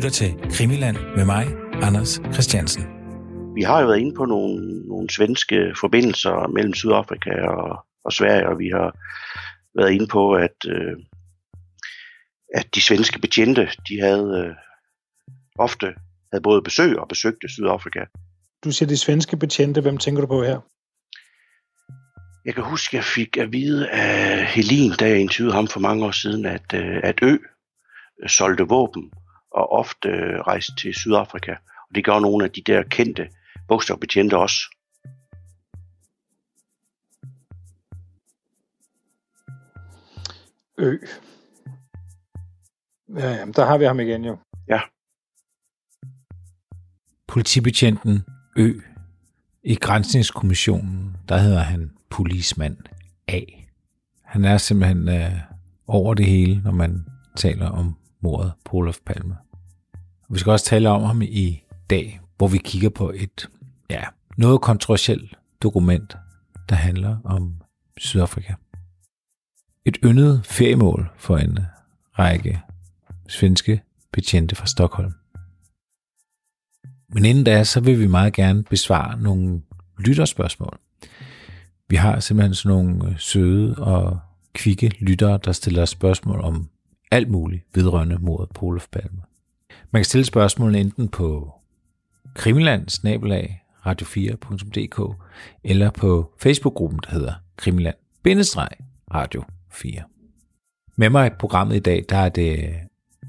lytter til Krimiland med mig, Anders Christiansen. Vi har jo været inde på nogle, nogle svenske forbindelser mellem Sydafrika og, og Sverige, og vi har været inde på, at, øh, at de svenske betjente, de havde øh, ofte havde både besøg og besøgte Sydafrika. Du siger de svenske betjente, hvem tænker du på her? Jeg kan huske, at jeg fik at vide af Helin, da jeg interviewede ham for mange år siden, at, øh, at Ø solgte våben og ofte øh, rejste til Sydafrika. Og det gør nogle af de der kendte bogstavbetjente også. Ø. Ja, jamen, der har vi ham igen jo. Ja. Politibetjenten Ø. I grænsningskommissionen, der hedder han polismand A. Han er simpelthen øh, over det hele, når man taler om mordet på Olof Palme. Vi skal også tale om ham i dag, hvor vi kigger på et ja, noget kontroversielt dokument, der handler om Sydafrika. Et yndet feriemål for en række svenske betjente fra Stockholm. Men inden da, så vil vi meget gerne besvare nogle lytterspørgsmål. Vi har simpelthen sådan nogle søde og kvikke lyttere, der stiller spørgsmål om alt muligt vedrørende mordet på Olof Palme. Man kan stille spørgsmålene enten på krimiland radio4.dk eller på Facebook-gruppen, der hedder Krimiland Radio 4. Med mig i programmet i dag, der er det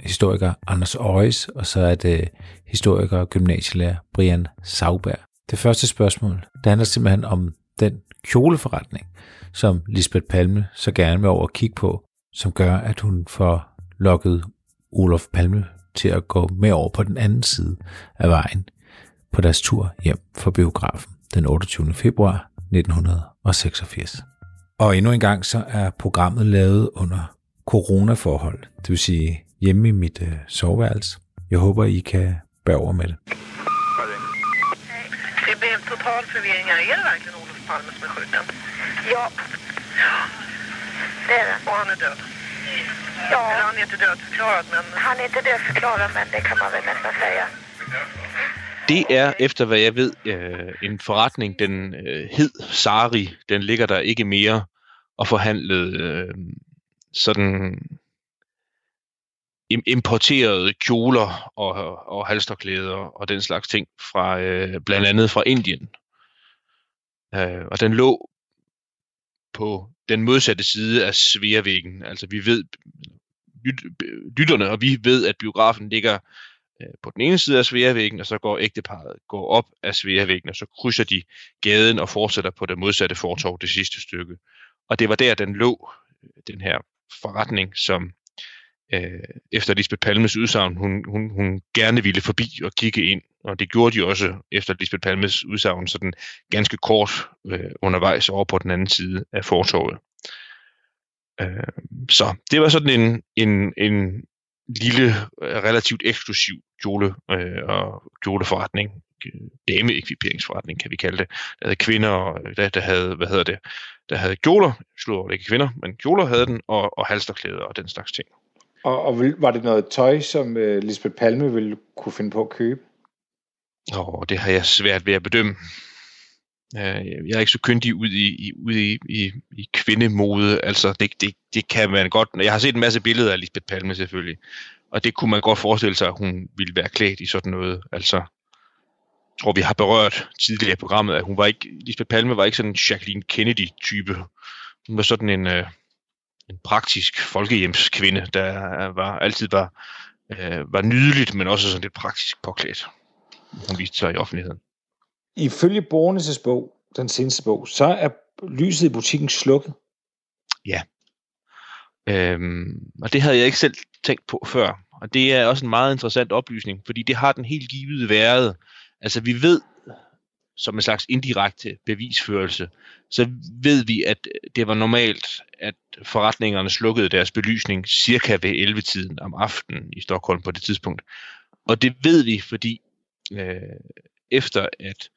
historiker Anders Øjes, og så er det historiker og gymnasielærer Brian Sauberg. Det første spørgsmål, det handler simpelthen om den kjoleforretning, som Lisbeth Palme så gerne vil over at kigge på, som gør, at hun får lokket Olof Palme til at gå med over på den anden side af vejen på deres tur hjem fra biografen den 28. februar 1986. Og endnu en gang så er programmet lavet under coronaforhold, det vil sige hjemme i mit øh, soveværelse. Jeg håber, I kan bære over med det. Det blev total förvirring. Är det verkligen Olof Palme som är skjuten? Ja. Det är det. Och han är död? Ja. Eller han är inte dödförklarad, men... Han är inte dödförklarad, men det kan man väl nästan säga. Det er, efter hvad jeg ved, øh, en forretning, den øh, hed Sari. Den ligger der ikke mere og forhandlet øh, sådan importerede kjoler og, og halsterklæder og den slags ting fra øh, blandt andet fra Indien. Øh, og den lå på den modsatte side af Sveavæggen. Altså vi ved, lyt, lytterne og vi ved, at biografen ligger øh, på den ene side af Sveavæggen, og så går ægteparret går op af Sveavæggen, og så krydser de gaden og fortsætter på det modsatte fortov det sidste stykke. Og det var der, den lå, øh, den her forretning, som øh, efter Lisbeth Palmes udsagn, hun, hun, hun gerne ville forbi og kigge ind. Og det gjorde de også efter Lisbeth Palmes udsagn, sådan ganske kort øh, undervejs over på den anden side af fortorvet. Øh, så det var sådan en, en, en lille, øh, relativt eksklusiv kjole øh, og kjoleforretning, dameekviperingsforretning, kan vi kalde det. Der havde kvinder, øh, der, der havde, hvad hedder det, der havde kjoler, slået over det ikke kvinder, men kjoler havde den, og, og halsterklæder og den slags ting. Og, og var det noget tøj, som øh, Lisbeth Palme ville kunne finde på at købe? Åh, det har jeg svært ved at bedømme. Øh, jeg er ikke så kyndig ud i, i, ud i, i, i kvindemode. Altså, det, det, det kan man godt... Jeg har set en masse billeder af Lisbeth Palme selvfølgelig. Og det kunne man godt forestille sig, at hun ville være klædt i sådan noget. Altså, jeg tror, vi har berørt tidligere i programmet, at hun var ikke... Lisbeth Palme var ikke sådan en Jacqueline Kennedy-type. Hun var sådan en... Øh, en praktisk folkehjemskvinde, der var, altid var, øh, var nydeligt, men også sådan lidt praktisk påklædt. Hun viste sig i offentligheden. Ifølge Bornes' bog, den seneste bog, så er lyset i butikken slukket. Ja. Øhm, og det havde jeg ikke selv tænkt på før. Og det er også en meget interessant oplysning, fordi det har den helt givet været. Altså vi ved, som en slags indirekte bevisførelse, så ved vi, at det var normalt, at forretningerne slukkede deres belysning cirka ved 11-tiden om aftenen i Stockholm på det tidspunkt. Og det ved vi, fordi øh, efter at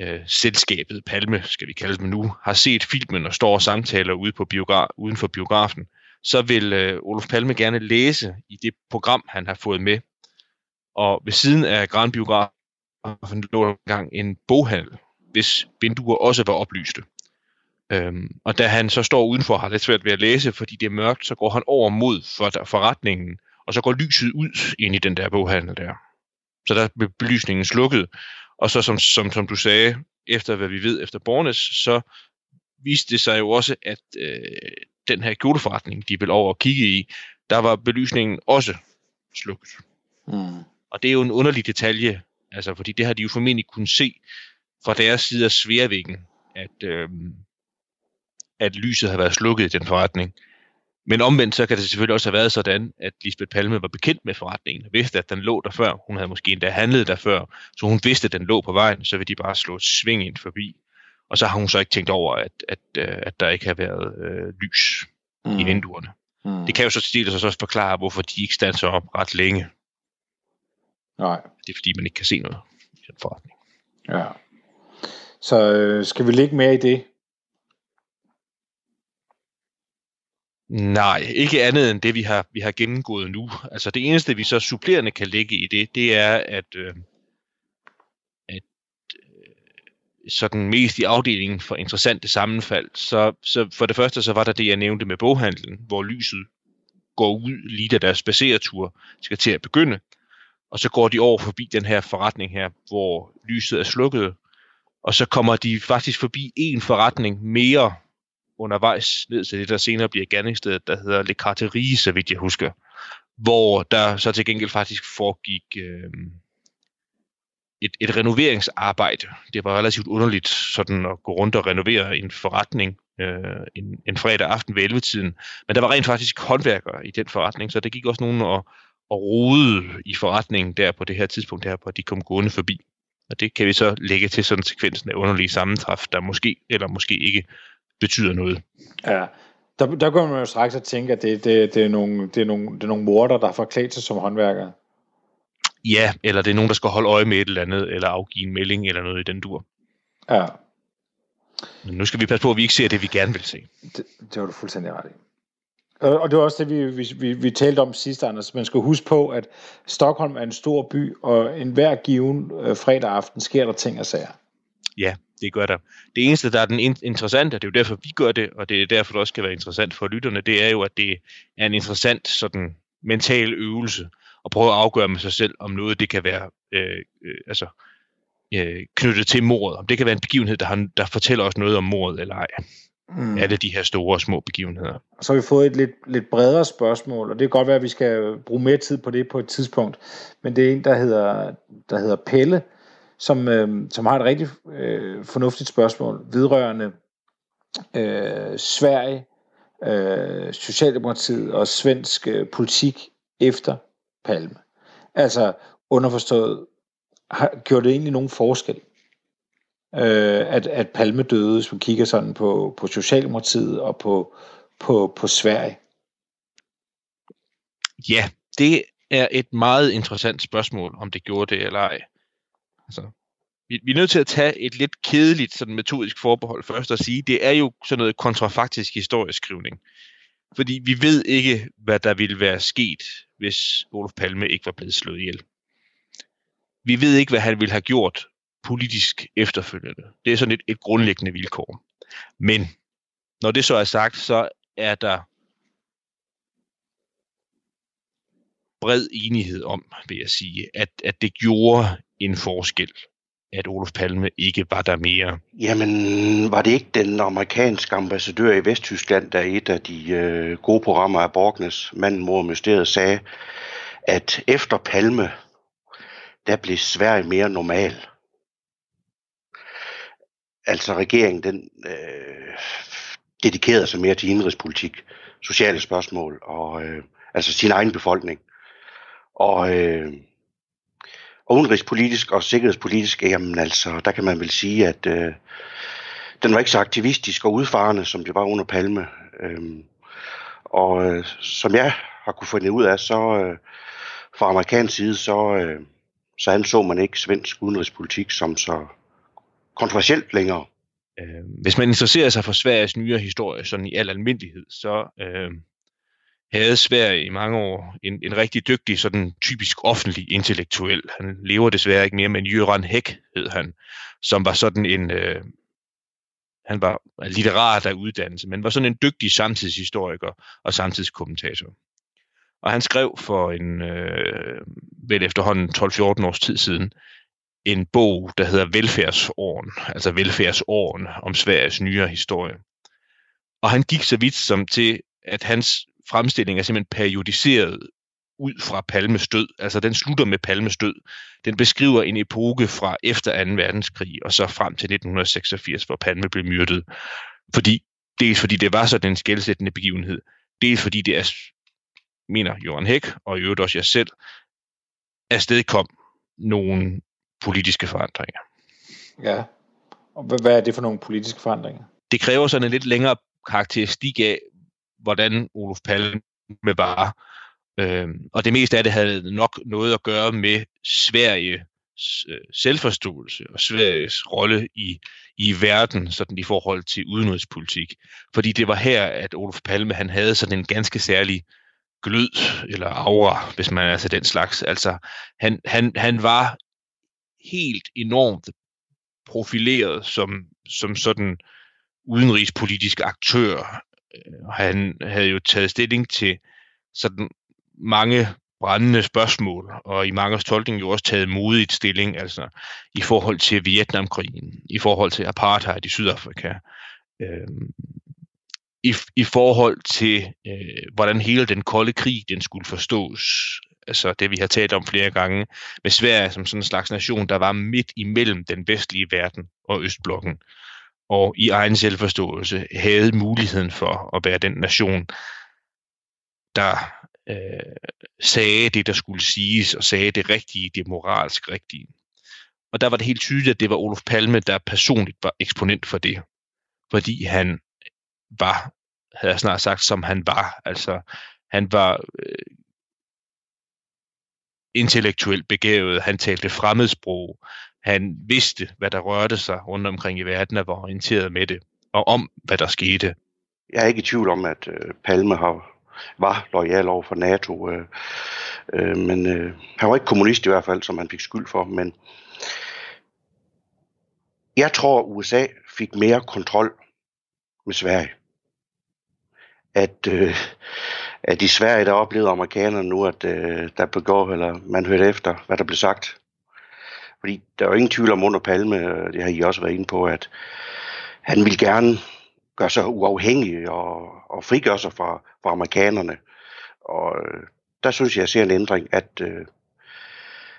øh, selskabet Palme, skal vi kalde dem nu, har set filmen og står og samtaler ude på biogra- uden for biografen, så vil øh, Olof Palme gerne læse i det program, han har fået med Og ved siden af Grand Biograf lå der engang en boghandel, hvis vinduer også var oplyste. Øhm, og da han så står udenfor og har lidt svært ved at læse, fordi det er mørkt, så går han over mod for, forretningen, og så går lyset ud ind i den der boghandel der. Så der blev belysningen slukket. Og så som, som, som du sagde, efter hvad vi ved efter Bornes, så viste det sig jo også, at øh, den her kjoleforretning, de vil over og kigge i, der var belysningen også slukket. Mm. Og det er jo en underlig detalje, altså, fordi det har de jo formentlig kunnet se fra deres side af sværvæggen, at, øh, at lyset har været slukket i den forretning. Men omvendt så kan det selvfølgelig også have været sådan, at Lisbeth Palme var bekendt med forretningen, og vidste, at den lå der før. Hun havde måske endda handlet der før, så hun vidste, at den lå på vejen, så ville de bare slå et sving ind forbi. Og så har hun så ikke tænkt over, at, at, øh, at der ikke har været øh, lys mm. i vinduerne. Mm. Det kan jo så til dels også forklare, hvorfor de ikke standser op ret længe. Nej. Det er fordi, man ikke kan se noget i den forretning. Ja. Så øh, skal vi ligge mere i det? Nej, ikke andet end det, vi har, vi har gennemgået nu. Altså det eneste, vi så supplerende kan lægge i det, det er, at, øh, at øh, sådan mest i afdelingen for interessante sammenfald, så, så for det første, så var der det, jeg nævnte med boghandlen, hvor lyset går ud lige da deres spaceretur skal til at begynde, og så går de over forbi den her forretning her, hvor lyset er slukket, og så kommer de faktisk forbi en forretning mere undervejs ned til det, der senere bliver gerningsstedet, der hedder Le Carterie, så vidt jeg husker. Hvor der så til gengæld faktisk foregik øh, et, et renoveringsarbejde. Det var relativt underligt sådan at gå rundt og renovere en forretning øh, en, en fredag aften ved 11-tiden. Men der var rent faktisk håndværkere i den forretning, så der gik også nogen og, og rode i forretningen der på det her tidspunkt, der, hvor de kom gående forbi. Og det kan vi så lægge til sådan sekvensen af underlige sammentræf, der måske eller måske ikke betyder noget. Ja, der, der går man jo straks at tænke, at det, det, det, er nogle, det, er nogle, det er nogle morder, der har forklædt sig som håndværkere. Ja, eller det er nogen, der skal holde øje med et eller andet, eller afgive en melding, eller noget i den dur. Ja. Men nu skal vi passe på, at vi ikke ser det, vi gerne vil se. Det, det var du fuldstændig ret i. Og, og det var også det, vi, vi, vi, vi talte om sidst, Anders. Man skal huske på, at Stockholm er en stor by, og enhver given øh, fredag aften sker der ting og sager. Ja, det gør der. Det eneste, der er den interessante, og det er jo derfor, vi gør det, og det er derfor, det også skal være interessant for lytterne, det er jo, at det er en interessant sådan mental øvelse at prøve at afgøre med sig selv, om noget det kan være øh, øh, altså, øh, knyttet til mordet. Om det kan være en begivenhed, der, har, der fortæller os noget om mordet eller ej. Mm. Alle de her store og små begivenheder. Så har vi fået et lidt, lidt bredere spørgsmål, og det kan godt være, at vi skal bruge mere tid på det på et tidspunkt. Men det er en, der hedder, der hedder Pelle, som, øh, som har et rigtig øh, fornuftigt spørgsmål vedrørende øh, Sverige, øh, Socialdemokratiet og svensk øh, politik efter Palme. Altså underforstået, har, gjorde det egentlig nogen forskel, øh, at, at Palme døde, hvis man kigger sådan på, på Socialdemokratiet og på, på, på Sverige? Ja, det er et meget interessant spørgsmål, om det gjorde det eller ej. Altså, vi, vi er nødt til at tage et lidt kedeligt sådan metodisk forbehold først og sige, det er jo sådan noget kontrafaktisk historieskrivning. Fordi vi ved ikke, hvad der ville være sket, hvis Olof Palme ikke var blevet slået ihjel. Vi ved ikke, hvad han ville have gjort politisk efterfølgende. Det er sådan et, et grundlæggende vilkår. Men når det så er sagt, så er der bred enighed om, vil jeg sige, at, at det gjorde en forskel, at Olof Palme ikke var der mere. Jamen, var det ikke den amerikanske ambassadør i Vesttyskland, der et af de øh, gode programmer af Borgnes, Manden, Mor Mysteriet, sagde, at efter Palme, der blev Sverige mere normal. Altså regeringen, den øh, dedikerede sig mere til indrigspolitik, sociale spørgsmål og øh, altså sin egen befolkning. Og, øh, og udenrigspolitisk og sikkerhedspolitisk, jamen altså, der kan man vel sige, at øh, den var ikke så aktivistisk og udfarende, som det var under Palme. Øh, og øh, som jeg har kunne finde ud af, så øh, fra amerikansk side, så, øh, så anså man ikke svensk udenrigspolitik som så kontroversielt længere. Øh, hvis man interesserer sig for Sveriges nyere historie, sådan i al almindelighed, så øh, havde Sverige i mange år en, en rigtig dygtig, sådan typisk offentlig intellektuel. Han lever desværre ikke mere, men Jørgen Hæk hed han, som var sådan en, øh, han var litterat af uddannelse, men var sådan en dygtig samtidshistoriker og samtidskommentator. Og han skrev for en, øh, vel efterhånden 12-14 års tid siden, en bog, der hedder Velfærdsåren, altså Velfærdsåren om Sveriges nyere historie. Og han gik så vidt som til, at hans fremstilling er simpelthen periodiseret ud fra Palmes død. Altså den slutter med Palmes død. Den beskriver en epoke fra efter 2. verdenskrig og så frem til 1986, hvor Palme blev myrdet. Fordi, dels fordi det var sådan en skældsættende begivenhed, dels fordi det er, mener Johan Hæk og i øvrigt også jeg selv, afstedkom nogle politiske forandringer. Ja, og hvad er det for nogle politiske forandringer? Det kræver sådan en lidt længere karakteristik af, hvordan Olof Palme var. Øhm, og det meste af det havde nok noget at gøre med Sverige selvforståelse og Sveriges rolle i, i verden sådan i forhold til udenrigspolitik. Fordi det var her, at Olof Palme han havde sådan en ganske særlig glød eller aura, hvis man er til den slags. Altså, han, han, han var helt enormt profileret som, som sådan udenrigspolitisk aktør. Øh, han havde jo taget stilling til sådan mange brændende spørgsmål, og i mange tolkning jo også taget modigt stilling, altså i forhold til Vietnamkrigen, i forhold til apartheid i Sydafrika, øh, i, i forhold til, øh, hvordan hele den kolde krig, den skulle forstås, altså det vi har talt om flere gange, med Sverige som sådan en slags nation, der var midt imellem den vestlige verden og Østblokken, og i egen selvforståelse havde muligheden for at være den nation, der øh, sagde det, der skulle siges, og sagde det rigtige, det moralsk rigtige. Og der var det helt tydeligt, at det var Olof Palme, der personligt var eksponent for det. Fordi han var, havde jeg snart sagt, som han var. Altså, han var øh, intellektuelt begavet, han talte fremmedsprog, han vidste, hvad der rørte sig rundt omkring i verden, og var orienteret med det, og om, hvad der skete. Jeg er ikke i tvivl om, at øh, Palme har var lojal over for NATO. Øh, øh, men øh, han var ikke kommunist i hvert fald, som han fik skyld for. Men jeg tror, USA fik mere kontrol med Sverige. At, øh, at i Sverige, der oplevede amerikanerne nu, at øh, der begår, eller man hørte efter, hvad der blev sagt. Fordi der er jo ingen tvivl om under Palme, det har I også været inde på, at han ville gerne gøre sig uafhængig og, og frigøre sig fra, fra amerikanerne. Og øh, der synes jeg, jeg ser en ændring, at, øh,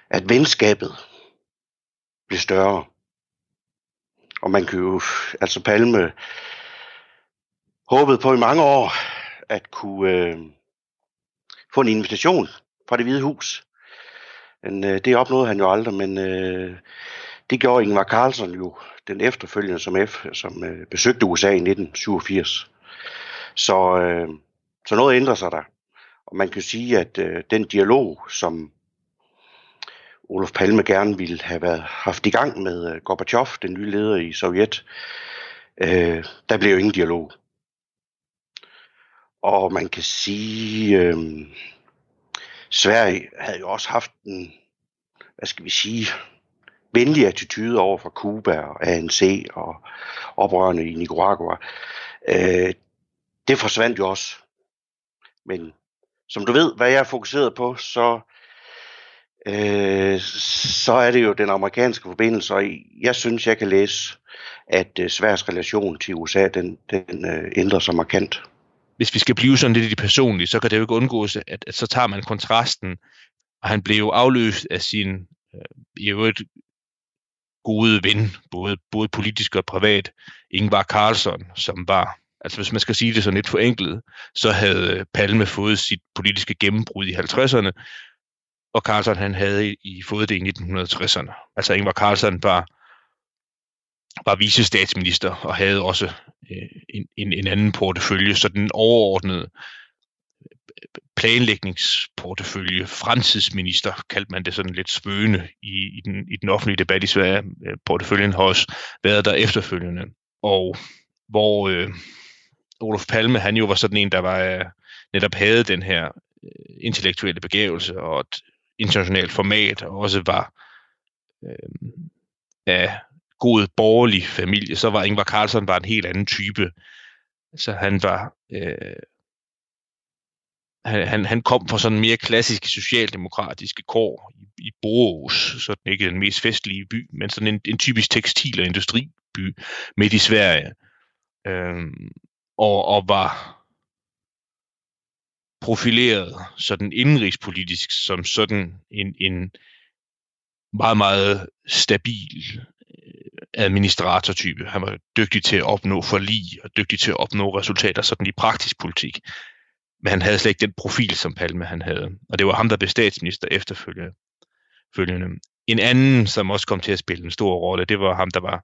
at venskabet bliver større. Og man kan jo, altså Palme håbede på i mange år at kunne øh, få en invitation fra det hvide hus. Men øh, det opnåede han jo aldrig, men øh, det gjorde Ingvar Carlson jo den efterfølgende som F, som øh, besøgte USA i 1987. Så, øh, så noget ændrer sig der. Og man kan sige, at øh, den dialog, som Olof Palme gerne ville have været, haft i gang med øh, Gorbachev, den nye leder i Sovjet, øh, der blev jo ingen dialog. Og man kan sige, øh, Sverige havde jo også haft en, hvad skal vi sige, venlig attitude over for Cuba og ANC og oprørende i Nicaragua. Øh, det forsvandt jo også. Men som du ved, hvad jeg er fokuseret på, så, øh, så er det jo den amerikanske forbindelse, og jeg synes, jeg kan læse, at øh, Sveriges relation til USA, den, den øh, ændrer sig markant. Hvis vi skal blive sådan lidt i det personlige, så kan det jo ikke undgås, at, at så tager man kontrasten, og han blev afløst af sin øh, i øvrigt gode ven, både, både politisk og privat, Ingvar Carlsson, som var, altså hvis man skal sige det sådan lidt forenklet, så havde øh, Palme fået sit politiske gennembrud i 50'erne, og Carlsson han havde i, fået det i 1960'erne. Altså Ingvar Carlsson var, var vicestatsminister og havde også øh, en, en, en anden portefølje, så den overordnede øh, planlægningsportefølje, fremtidsminister, kaldte man det sådan lidt spøgende i, i, den, i den offentlige debat i Sverige. Øh, porteføljen har også været der efterfølgende. Og hvor øh, Olof Palme, han jo var sådan en, der var øh, netop havde den her intellektuelle begævelse og et internationalt format, og også var øh, af god borgerlig familie, så var Ingvar Carlsson var en helt anden type. Så han var øh, han, han, han kom fra sådan mere klassiske socialdemokratiske kår i, i Borås, sådan ikke den mest festlige by, men sådan en, en typisk tekstil- og industriby midt i Sverige. Øhm, og, og var profileret sådan indrigspolitisk som sådan en, en meget, meget stabil administratortype. Han var dygtig til at opnå forlig og dygtig til at opnå resultater sådan i praktisk politik. Men han havde slet ikke den profil, som Palme han havde. Og det var ham, der blev statsminister efterfølgende. En anden, som også kom til at spille en stor rolle, det var ham, der var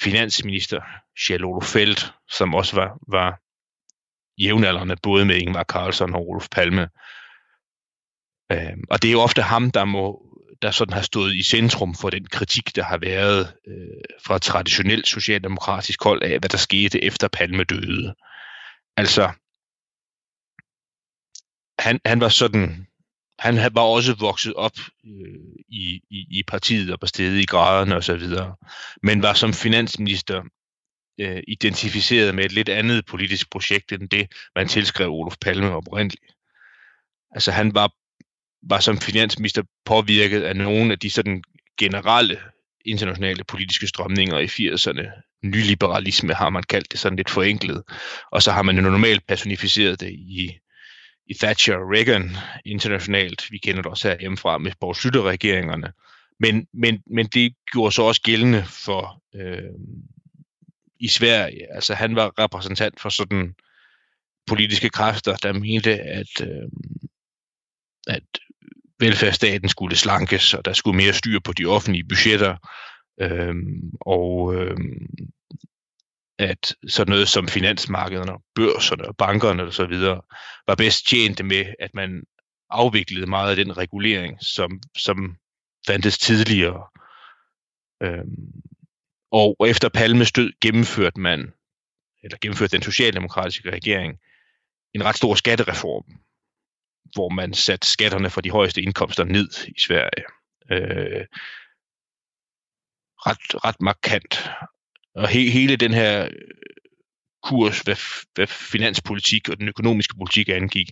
finansminister, Kjell Feldt, som også var, var jævnaldrende, både med Ingvar Carlsson og Olof Palme. Øhm, og det er jo ofte ham, der må der sådan har stået i centrum for den kritik, der har været øh, fra traditionelt socialdemokratisk hold af, hvad der skete efter Palme døde. Altså, han, han var sådan, han var også vokset op øh, i, i, i partiet og på stedet i graderne og så videre, men var som finansminister øh, identificeret med et lidt andet politisk projekt end det, man tilskrev Olof Palme oprindeligt. Altså han var, var som finansminister påvirket af nogle af de sådan generelle internationale politiske strømninger i 80'erne. Nyliberalisme har man kaldt det sådan lidt forenklet. Og så har man jo normalt personificeret det i i Thatcher og Reagan internationalt. Vi kender det også herhjemmefra med Borg regeringerne Men, men, men det gjorde så også gældende for øh, i Sverige. Altså han var repræsentant for sådan politiske kræfter, der mente, at, øh, at velfærdsstaten skulle slankes, og der skulle mere styr på de offentlige budgetter. Øh, og øh, at sådan noget som finansmarkederne, børserne og bankerne og så videre, var bedst tjent med, at man afviklede meget af den regulering, som, som fandtes tidligere. Øhm, og efter Palmes død gennemførte man, eller gennemførte den socialdemokratiske regering, en ret stor skattereform, hvor man satte skatterne for de højeste indkomster ned i Sverige. Øh, ret, ret markant. Og he, hele den her øh, kurs, hvad, hvad finanspolitik og den økonomiske politik angik,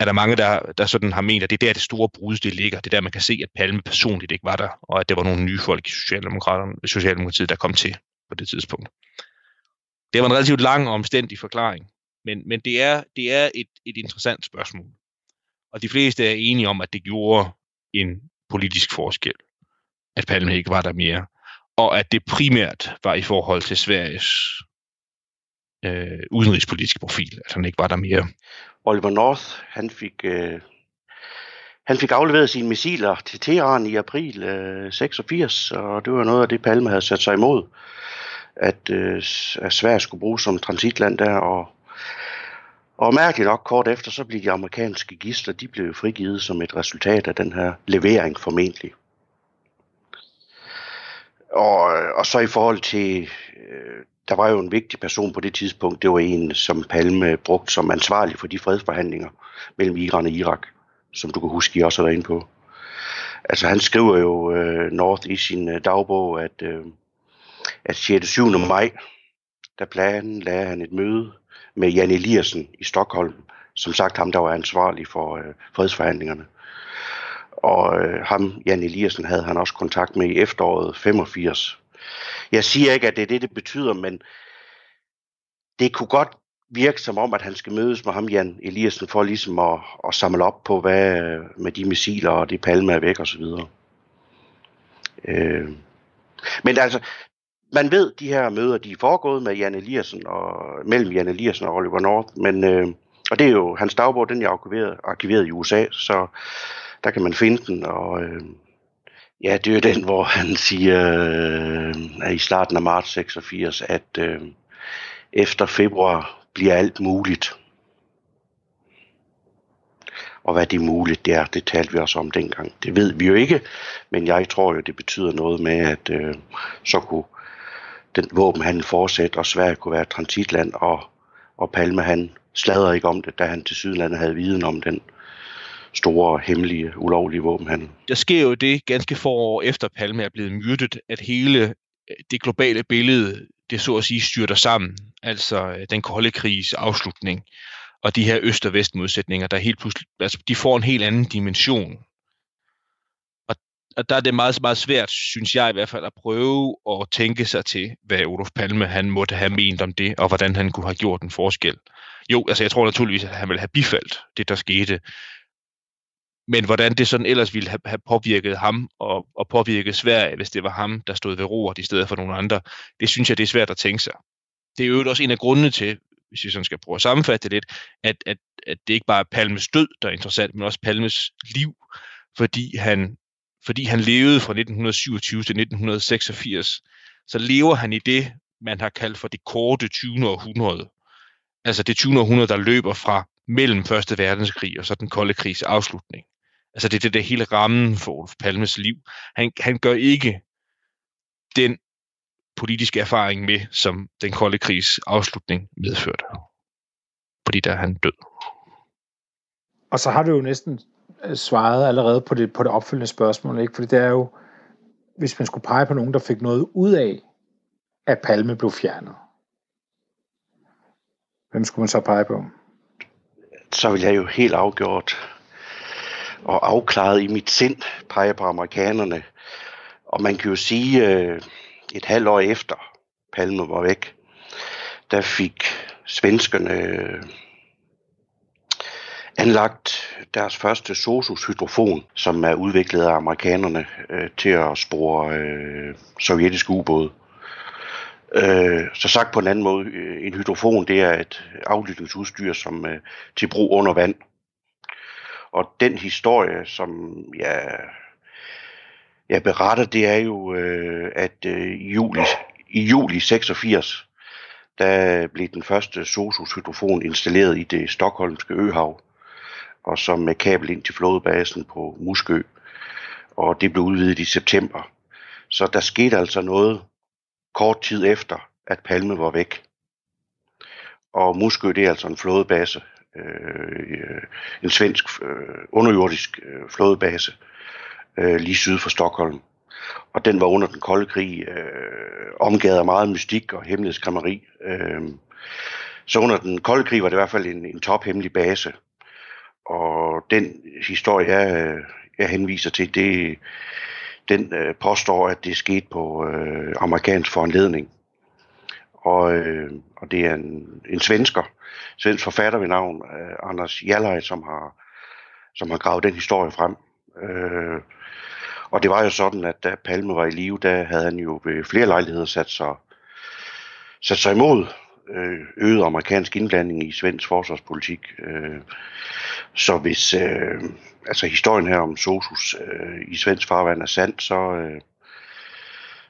er der mange, der, der sådan har ment, at det er der, det store brud, det ligger. Det er der, man kan se, at Palme personligt ikke var der, og at det var nogle nye folk i Socialdemokraterne, Socialdemokratiet, der kom til på det tidspunkt. Det var en relativt lang og omstændig forklaring, men, men det er, det er et, et interessant spørgsmål. Og de fleste er enige om, at det gjorde en politisk forskel, at Palme ikke var der mere og at det primært var i forhold til Sveriges øh, udenrigspolitiske profil, at han ikke var der mere. Oliver North, han fik, øh, han fik afleveret sine missiler til Teheran i april øh, 86, og det var noget af det, Palme havde sat sig imod, at, øh, at Sverige skulle bruges som transitland der, og og mærkeligt nok kort efter, så blev de amerikanske gister, de blev frigivet som et resultat af den her levering formentlig. Og, og så i forhold til, øh, der var jo en vigtig person på det tidspunkt, det var en, som Palme brugte som ansvarlig for de fredsforhandlinger mellem Iran og Irak, som du kan huske, I også har været inde på. Altså han skriver jo øh, North i sin øh, dagbog, at, øh, at 6. 7. maj, der planen lagde han et møde med Jan Eliassen i Stockholm, som sagt ham, der var ansvarlig for øh, fredsforhandlingerne. Og øh, ham, Jan Eliassen, havde han også kontakt med i efteråret 85. Jeg siger ikke, at det er det, det betyder, men det kunne godt virke som om, at han skal mødes med ham, Jan Eliassen, for ligesom at, at samle op på, hvad øh, med de missiler og de palme er væk og så videre. Øh. Men altså, man ved, de her møder, de er foregået med Jan Eliassen og, mellem Jan Eliassen og Oliver North, men, øh, og det er jo, hans dagbog, den er arkiveret, arkiveret i USA, så der kan man finde den, og øh, ja, det er jo den, hvor han siger øh, i starten af marts 86, at øh, efter februar bliver alt muligt. Og hvad det er muligt, det er, det talte vi også om dengang. Det ved vi jo ikke, men jeg tror jo, det betyder noget med, at øh, så kunne den våbenhandel fortsætte, og Sverige kunne være transitland, og, Og Palme han sladrede ikke om det, da han til Sydlandet havde viden om den store, hemmelige, ulovlige våbenhandel. Der sker jo det ganske få år efter Palme er blevet myrdet, at hele øh, det globale billede, det så at sige styrter sammen. Altså øh, den kolde krigs afslutning og de her øst- og vest-modsætninger, der helt pludselig, altså, de får en helt anden dimension. Og, der er det meget, meget svært, synes jeg i hvert fald, at prøve at tænke sig til, hvad Olof Palme han måtte have ment om det, og hvordan han kunne have gjort en forskel. Jo, altså jeg tror naturligvis, at han ville have bifaldt det, der skete. Men hvordan det sådan ellers ville have påvirket ham og, og påvirket Sverige, hvis det var ham, der stod ved roret i stedet for nogle andre, det synes jeg, det er svært at tænke sig. Det er jo også en af grundene til, hvis vi sådan skal prøve at sammenfatte det lidt, at, at, at det ikke bare er Palmes død, der er interessant, men også Palmes liv, fordi han, fordi han levede fra 1927 til 1986, så lever han i det, man har kaldt for det korte 20. århundrede. Altså det 20. århundrede, der løber fra mellem Første Verdenskrig og så den kolde krigs afslutning. Altså det er det der hele rammen for Olof Palmes liv. Han, han gør ikke den politiske erfaring med, som den kolde krigs afslutning medførte. Fordi der er han død. Og så har du jo næsten svarede allerede på det, på det opfølgende spørgsmål, ikke? Fordi det er jo, hvis man skulle pege på nogen, der fik noget ud af, at Palme blev fjernet. Hvem skulle man så pege på? Så vil jeg jo helt afgjort og afklaret i mit sind pege på amerikanerne. Og man kan jo sige, øh, et halvt år efter Palme var væk, der fik svenskerne øh, anlagt deres første Sosus-hydrofon, som er udviklet af amerikanerne øh, til at spore øh, sovjetiske ubåde. Øh, så sagt på en anden måde, øh, en hydrofon det er et aflytningsudstyr, som øh, til brug under vand. Og den historie, som jeg, jeg beretter, det er jo, øh, at øh, i, juli, i juli 86, der blev den første Sosus hydrofon installeret i det stokholmske øhav, og som med kabel ind til flådebasen på Muskø. Og det blev udvidet i september. Så der skete altså noget kort tid efter, at Palme var væk. Og Muskø, det er altså en flådebase, øh, en svensk øh, underjordisk øh, flådebase, øh, lige syd for Stockholm. Og den var under den kolde krig øh, omgivet af meget mystik og hemmelighedskrammeri. Øh, så under den kolde krig var det i hvert fald en, en tophemmelig base. Og den historie, jeg, jeg henviser til, det, den øh, påstår, at det skete på øh, amerikansk foranledning. Og, øh, og det er en, en svensker, svensk forfatter ved navn øh, Anders Jallaj, som har, som har gravet den historie frem. Øh, og det var jo sådan, at da Palme var i live, der havde han jo ved flere lejligheder sat sig, sat sig imod øh, øget amerikansk indblanding i svensk forsvarspolitik. Øh, så hvis øh, altså historien her om Sosus øh, i svensk farvand er sandt, så øh,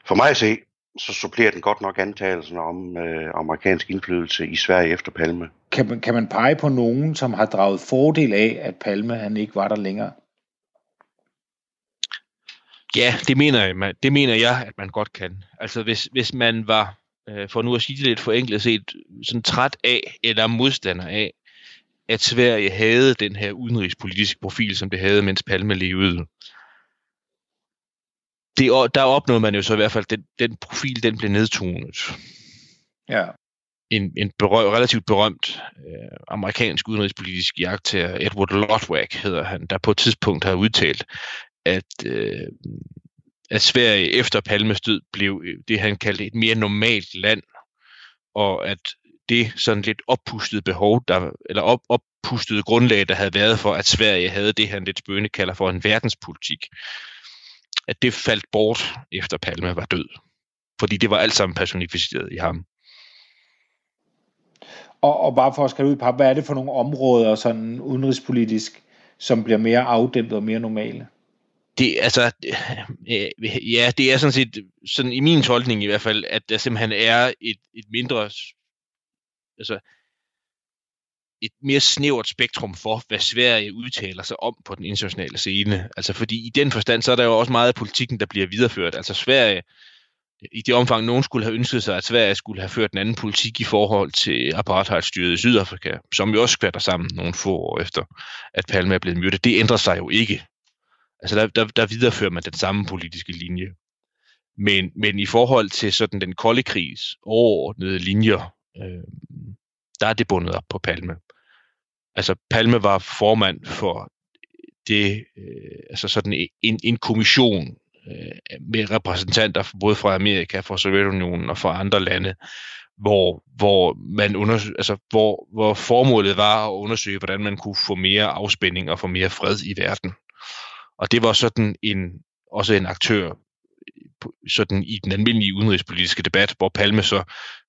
for mig at se, så supplerer den godt nok antagelsen om øh, amerikansk indflydelse i Sverige efter Palme. Kan man, kan man pege på nogen, som har draget fordel af, at Palme han ikke var der længere? Ja, det mener jeg, det mener jeg, at man godt kan. Altså hvis, hvis man var, øh, for nu at sige det lidt forenklet set, sådan træt af eller modstander af, at Sverige havde den her udenrigspolitiske profil, som det havde, mens Palme levede. Det, der opnåede man jo så i hvert fald, den, den profil, den blev nedtonet. Ja. En, en berø- relativt berømt øh, amerikansk udenrigspolitisk jagttager, Edward Lodwag hedder han, der på et tidspunkt har udtalt, at, øh, at Sverige efter Palmes død blev det, han kaldte et mere normalt land, og at det sådan lidt oppustede behov, der, eller op, oppustede grundlag, der havde været for, at Sverige havde det, han lidt spøgende kalder for en verdenspolitik, at det faldt bort efter Palme var død. Fordi det var alt sammen personificeret i ham. Og, og bare for at skrive ud på, hvad er det for nogle områder, sådan udenrigspolitisk, som bliver mere afdæmpet og mere normale? det, altså, øh, ja, det er sådan set, sådan i min tolkning i hvert fald, at der simpelthen er et, et mindre, altså, et mere snævert spektrum for, hvad Sverige udtaler sig om på den internationale scene. Altså fordi i den forstand, så er der jo også meget af politikken, der bliver videreført. Altså Sverige i det omfang nogen skulle have ønsket sig, at Sverige skulle have ført en anden politik i forhold til apartheidstyret i Sydafrika, som jo også skvatter sammen nogle få år efter, at Palme er blevet myrdet, det ændrer sig jo ikke. Altså der, der, der viderefører man den samme politiske linje. Men, men i forhold til sådan den kolde krigs overordnede linjer, øh, der er det bundet op på Palme. Altså Palme var formand for det, øh, altså sådan en, en kommission øh, med repræsentanter både fra Amerika, fra Sovjetunionen og fra andre lande, hvor, hvor, man undersøg, altså, hvor, hvor formålet var at undersøge, hvordan man kunne få mere afspænding og få mere fred i verden. Og det var sådan en, også en aktør sådan i den almindelige udenrigspolitiske debat, hvor Palme så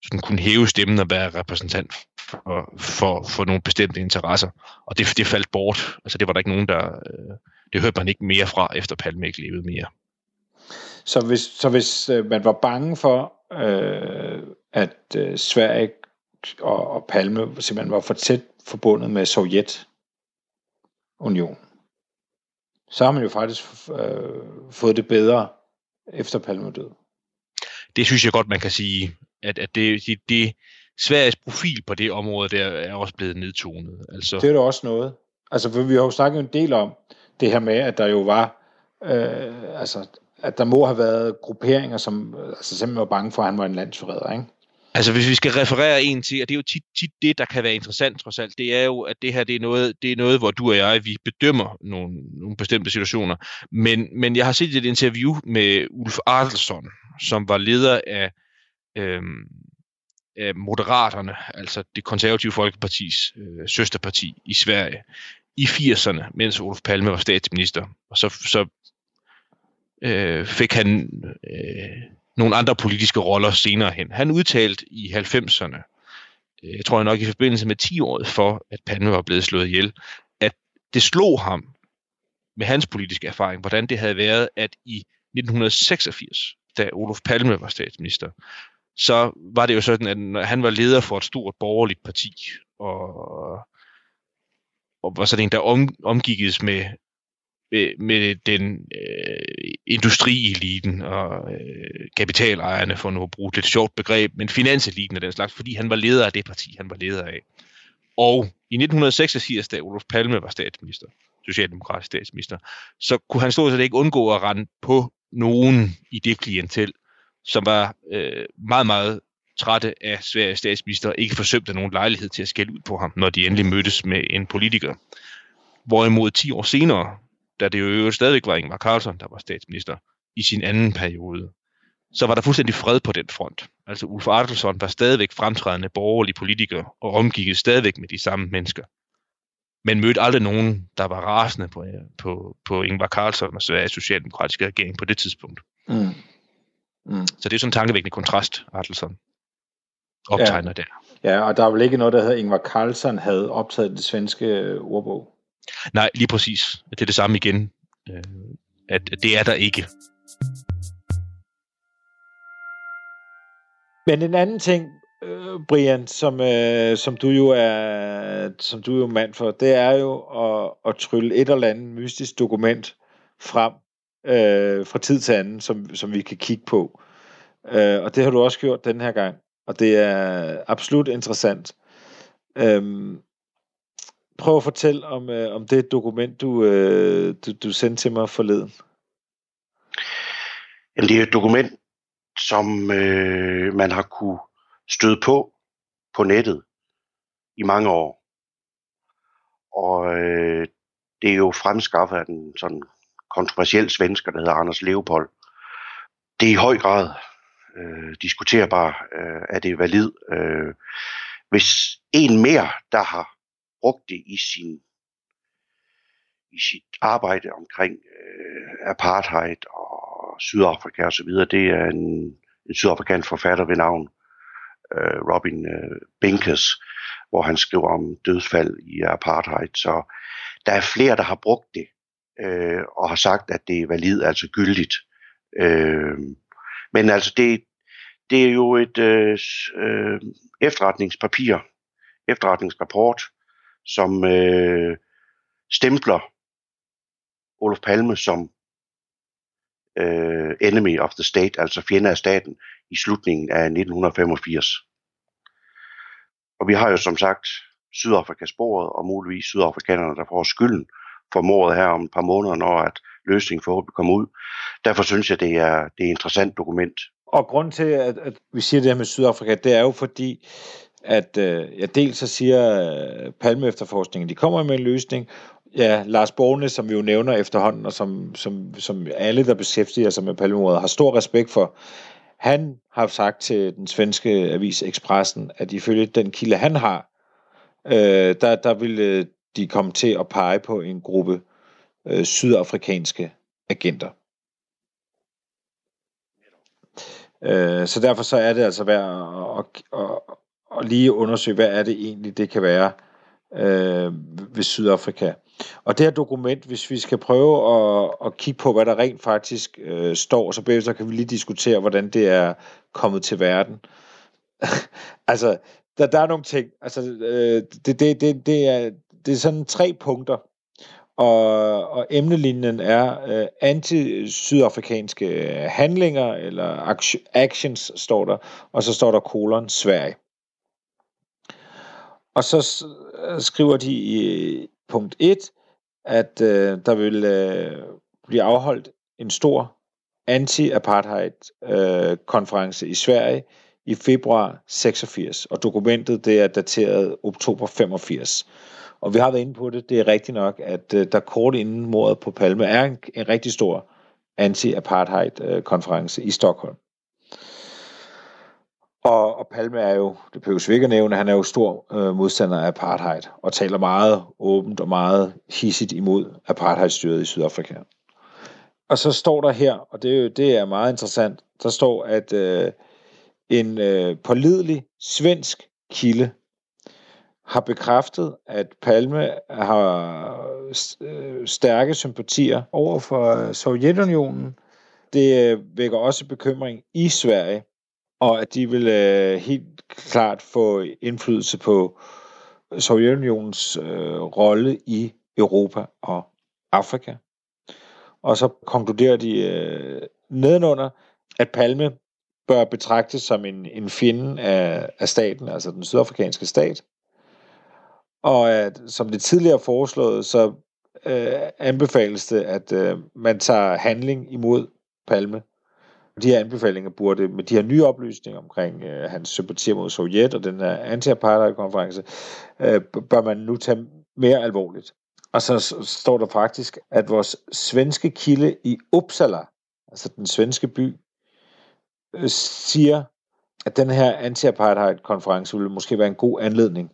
sådan kunne hæve stemmen og være repræsentant for, for, for nogle bestemte interesser. Og det, det faldt bort. Altså det var der ikke nogen, der... Øh, det hørte man ikke mere fra, efter Palme ikke levede mere. Så hvis, så hvis øh, man var bange for, øh, at øh, Sverige og, og Palme simpelthen var for tæt forbundet med Sovjetunionen, så har man jo faktisk øh, fået det bedre efter Palme død. Det synes jeg godt, man kan sige, at, at det, det, det, Sveriges profil på det område der er også blevet nedtonet. Altså. Det er da også noget. Altså, for vi har jo snakket en del om det her med, at der jo var, øh, altså, at der må have været grupperinger, som altså, simpelthen var bange for, at han var en landsforræder, ikke? Altså hvis vi skal referere en til, og det er jo tit, tit det, der kan være interessant trods alt, det er jo, at det her det er, noget, det er noget, hvor du og jeg, vi bedømmer nogle, nogle bestemte situationer. Men, men jeg har set et interview med Ulf Adelsson, som var leder af, øhm, af Moderaterne, altså det konservative folkepartis øh, søsterparti i Sverige, i 80'erne, mens Olof Palme var statsminister. Og så, så øh, fik han øh, nogle andre politiske roller senere hen. Han udtalte i 90'erne, øh, jeg tror nok i forbindelse med 10 året for, at Palme var blevet slået ihjel, at det slog ham med hans politiske erfaring, hvordan det havde været, at i 1986, da Olof Palme var statsminister, så var det jo sådan, at når han var leder for et stort borgerligt parti, og, og var sådan en, der om, omgikkes med med, med den øh, industrieliten og øh, kapitalejerne, for nu at bruge et lidt sjovt begreb, men finanseliten og den slags, fordi han var leder af det parti, han var leder af. Og i 1986, da Olof Palme var statsminister, socialdemokratisk statsminister, så kunne han stort set ikke undgå at rende på nogen i det klientel, som var øh, meget, meget trætte af Sveriges statsminister, og ikke forsøgte nogen lejlighed til at skælde ud på ham, når de endelig mødtes med en politiker. Hvorimod 10 år senere, da det jo stadigvæk var Ingvar Carlsson, der var statsminister i sin anden periode, så var der fuldstændig fred på den front. Altså Ulf Adelsson var stadigvæk fremtrædende borgerlig politiker og omgik stadigvæk med de samme mennesker. Men mødte aldrig nogen, der var rasende på, på, på Ingvar Carlsson og Sveriges socialdemokratiske regering på det tidspunkt. Mm. Mm. Så det er sådan en tankevækkende kontrast, Adelsson optegner ja. der. Ja, og der er vel ikke noget, der hedder Ingvar Carlsson havde optaget det svenske ordbog? Nej, lige præcis. Det er det samme igen. Øh, at det er der ikke. Men en anden ting, øh, Brian, som, øh, som du jo er som du er jo mand for, det er jo at, at trylle et eller andet mystisk dokument frem øh, fra tid til anden, som, som vi kan kigge på. Øh, og det har du også gjort den her gang, og det er absolut interessant. Øh, prøv at fortælle om, øh, om det dokument, du, øh, du, du sendte til mig forleden. Jamen, det er et dokument, som øh, man har kunne støde på på nettet i mange år. Og øh, det er jo fremskaffet af den sådan kontroversiel svensker, der hedder Anders Leopold. Det er i høj grad øh, diskuterbar, øh, er det valid. Øh, hvis en mere, der har brugt det i sin i sit arbejde omkring øh, apartheid og Sydafrika osv. Det er en, en sydafrikansk forfatter ved navn øh, Robin øh, Binkes, hvor han skriver om dødsfald i apartheid. Så der er flere, der har brugt det øh, og har sagt, at det er valid, altså gyldigt. Øh, men altså det, det er jo et øh, øh, efterretningspapir, efterretningsrapport, som øh, stempler Olof Palme som øh, enemy of the state, altså fjende af staten, i slutningen af 1985. Og vi har jo som sagt Sydafrika sporet, og muligvis sydafrikanerne, der får skylden for mordet her om et par måneder, når at løsningen forhåbentlig kommer ud. Derfor synes jeg, det er, det er et interessant dokument. Og grund til, at, at vi siger det her med Sydafrika, det er jo fordi, at øh, ja, dels så siger øh, Palme efterforskningen, de kommer med en løsning. Ja, Lars Borgne, som vi jo nævner efterhånden, og som, som, som alle, der beskæftiger sig med Palmemordet, har stor respekt for, han har sagt til den svenske avis Expressen, at ifølge den kilde, han har, øh, der, der ville øh, de komme til at pege på en gruppe øh, sydafrikanske agenter. Øh, så derfor så er det altså værd at, at, at, og lige undersøge, hvad er det egentlig, det kan være øh, ved Sydafrika. Og det her dokument, hvis vi skal prøve at, at kigge på, hvad der rent faktisk øh, står, så bagefter kan vi lige diskutere, hvordan det er kommet til verden. altså, der, der er nogle ting. Altså, øh, det, det, det, det, er, det er sådan tre punkter. Og, og emnelinjen er øh, anti-sydafrikanske handlinger, eller actions står der, og så står der kolon Sverige. Og så øh, skriver de i øh, punkt 1, at øh, der vil øh, blive afholdt en stor anti-apartheid-konference øh, i Sverige i februar 86, og dokumentet det er dateret oktober 85. Og vi har været inde på det, det er rigtigt nok, at øh, der kort inden mordet på Palme er en, en rigtig stor anti-apartheid-konference øh, i Stockholm. Og, og Palme er jo, det behøves vi ikke at nævne, han er jo stor øh, modstander af apartheid, og taler meget åbent og meget hissigt imod apartheidstyret i Sydafrika. Og så står der her, og det, det er meget interessant, der står, at øh, en øh, pålidelig svensk kilde har bekræftet, at Palme har øh, stærke sympatier over for øh, Sovjetunionen. Det øh, vækker også bekymring i Sverige, og at de vil øh, helt klart få indflydelse på Sovjetunionens øh, rolle i Europa og Afrika. Og så konkluderer de øh, nedenunder, at Palme bør betragtes som en, en fjende af, af staten, altså den sydafrikanske stat. Og at, som det tidligere foreslået, så øh, anbefales det, at øh, man tager handling imod Palme de her anbefalinger burde, med de her nye oplysninger omkring øh, hans sympatier mod Sovjet og den her anti-apartheid-konference, øh, bør man nu tage mere alvorligt. Og så står der faktisk, at vores svenske kilde i Uppsala, altså den svenske by, øh, siger, at den her anti-apartheid-konference ville måske være en god anledning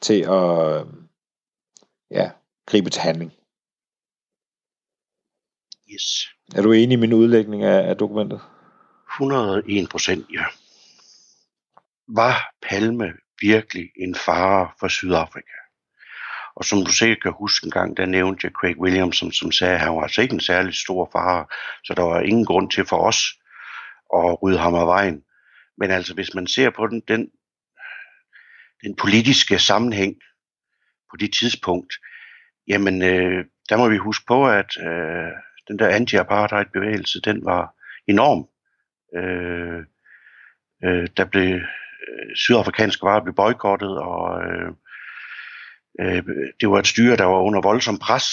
til at øh, ja, gribe til handling. Yes. Er du enig i min udlægning af, af dokumentet? 101 procent, ja. Var Palme virkelig en fare for Sydafrika? Og som du sikkert kan huske en gang, der nævnte jeg Craig Williamson, som sagde, at han var altså ikke en særlig stor fare, så der var ingen grund til for os at rydde ham af vejen. Men altså, hvis man ser på den, den, den politiske sammenhæng på det tidspunkt, jamen, øh, der må vi huske på, at øh, den der anti-apartheid-bevægelse, den var enorm. Øh, øh, der blev øh, sydafrikanske varer blev boykottet, og øh, øh, det var et styre, der var under voldsom pres.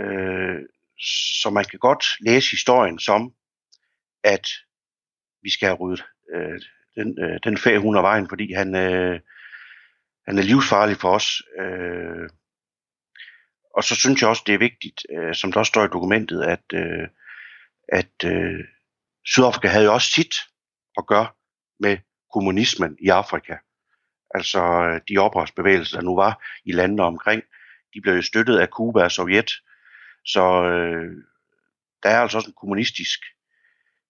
Øh, så man kan godt læse historien som, at vi skal have ryddet øh, den, øh, den fag hun af vejen, fordi han, øh, han er livsfarlig for os. Øh, og så synes jeg også, det er vigtigt, øh, som der også står i dokumentet, at, øh, at øh, Sydafrika havde jo også sit at gøre med kommunismen i Afrika. Altså øh, de oprørsbevægelser, der nu var i landene omkring, de blev jo støttet af Kuba og Sovjet. Så øh, der er altså også en kommunistisk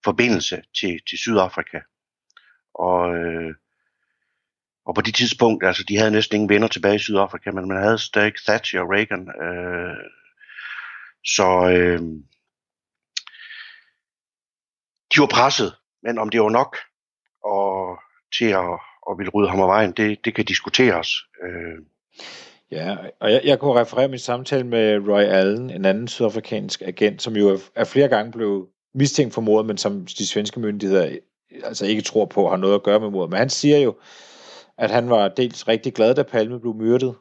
forbindelse til, til Sydafrika. Og øh, og på det tidspunkt, altså de havde næsten ingen venner tilbage i Sydafrika, men man havde stadig Thatcher og Reagan. Øh, så øh, de var presset, men om det var nok og til at, at ville rydde ham af vejen, det, det kan diskuteres. Øh. Ja, og jeg, jeg kunne referere min samtale med Roy Allen, en anden sydafrikansk agent, som jo er, flere gange blev mistænkt for mordet, men som de svenske myndigheder altså ikke tror på har noget at gøre med mordet. Men han siger jo, at han var dels rigtig glad, da Palme blev myrdet.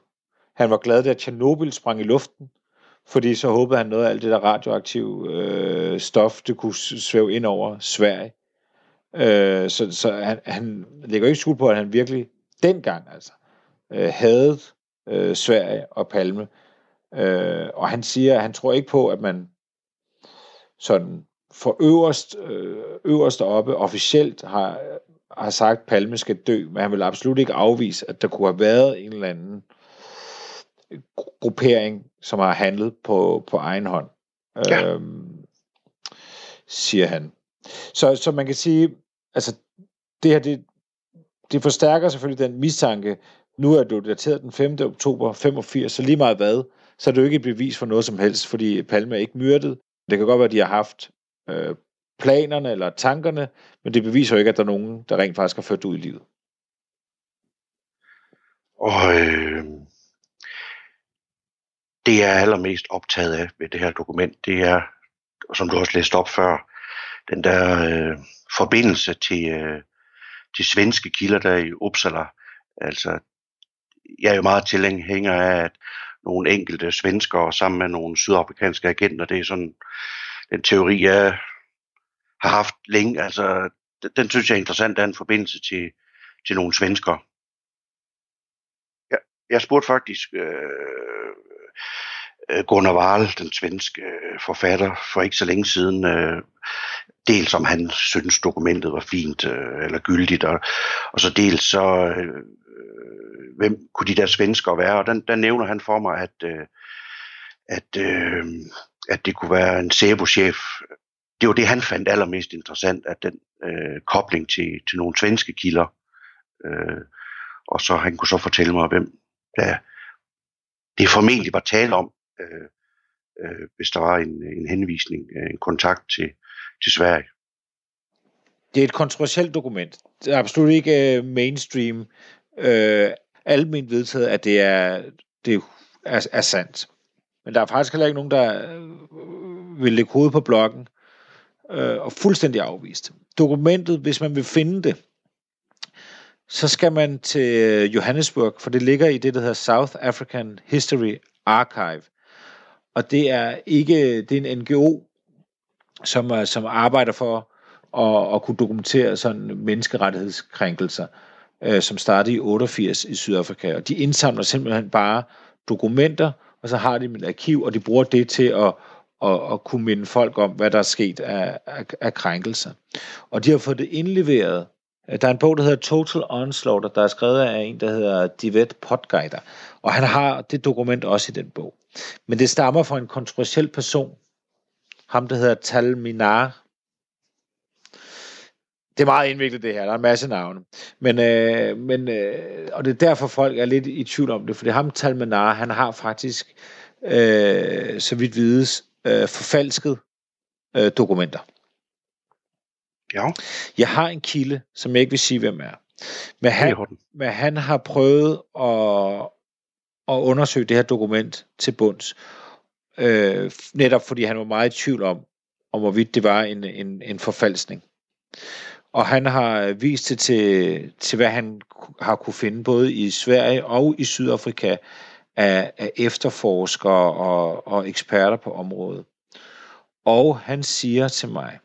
Han var glad, da Tjernobyl sprang i luften, fordi så håbede han noget af alt det der radioaktive øh, stof, det kunne svæve ind over Sverige. Øh, så så han, han lægger ikke skuld på, at han virkelig dengang altså øh, havde øh, Sverige og Palme. Øh, og han siger, at han tror ikke på, at man sådan for øverst, øh, øverst oppe officielt har, har sagt, at Palme skal dø, men han vil absolut ikke afvise, at der kunne have været en eller anden gruppering, som har handlet på, på egen hånd, ja. øhm, siger han. Så, så man kan sige, altså det her, det, det forstærker selvfølgelig den mistanke. Nu er det dateret den 5. oktober 85, så lige meget hvad, så er det jo ikke et bevis for noget som helst, fordi Palme er ikke myrdet. Det kan godt være, at de har haft øh, planerne eller tankerne, men det beviser jo ikke, at der er nogen, der rent faktisk har ført ud i livet. Og øh, det jeg er allermest optaget af ved det her dokument, det er, som du også læste op før, den der øh, forbindelse til, øh, til svenske kilder der i Uppsala. Altså, jeg er jo meget tilhænger af, at nogle enkelte svenskere sammen med nogle sydafrikanske agenter, det er sådan den teori, jeg har haft længe. Altså, den, den synes jeg er interessant, der er en forbindelse til, til nogle svensker. Jeg, jeg spurgte faktisk øh, øh, Gunnar Wahl, den svenske øh, forfatter, for ikke så længe siden, øh, dels om han synes dokumentet var fint øh, eller gyldigt, og, og så dels så, øh, hvem kunne de der svenskere være, og den, der nævner han for mig, at, øh, at, øh, at det kunne være en SEBO-chef. Det var det, han fandt allermest interessant, at den øh, kobling til, til nogle svenske kilder, øh, og så han kunne så fortælle mig, hvem der det formentlig var tale om, øh, øh, hvis der var en, en henvisning, øh, en kontakt til, til Sverige. Det er et kontroversielt dokument. Det er absolut ikke øh, mainstream. Øh, almindeligt vedtaget, at det er, det er, er sandt. Men der er faktisk heller ikke nogen, der øh, vil lægge hovedet på blokken øh, og fuldstændig afvist. Dokumentet, hvis man vil finde det, så skal man til Johannesburg, for det ligger i det, der hedder South African History Archive. Og det er ikke, det er en NGO, som, øh, som arbejder for at, at kunne dokumentere sådan menneskerettighedskrænkelser, øh, som startede i 88 i Sydafrika. Og de indsamler simpelthen bare dokumenter, og så har de et arkiv, og de bruger det til at, og, og kunne minde folk om, hvad der er sket af, af, af krænkelser. Og de har fået det indleveret. Øh, der er en bog, der hedder Total Onslaught, der er skrevet af en, der hedder Divet Potgeider. Og han har det dokument også i den bog. Men det stammer fra en kontroversiel person, ham, der hedder Tal Minar. Det er meget indviklet det her, der er en masse navne. Men, øh, men øh, og det er derfor folk er lidt i tvivl om det, for det ham, Tal Minar, han har faktisk, øh, så vidt vides, øh, forfalsket øh, dokumenter. Ja. Jeg har en kilde, som jeg ikke vil sige, hvem er. Men han, men han har prøvet at, at undersøge det her dokument til bunds øh, netop fordi han var meget i tvivl om, om hvorvidt det var en, en, en forfalskning. Og han har vist det til, til, hvad han har kunne finde både i Sverige og i Sydafrika af, af efterforskere og, og eksperter på området. Og han siger til mig,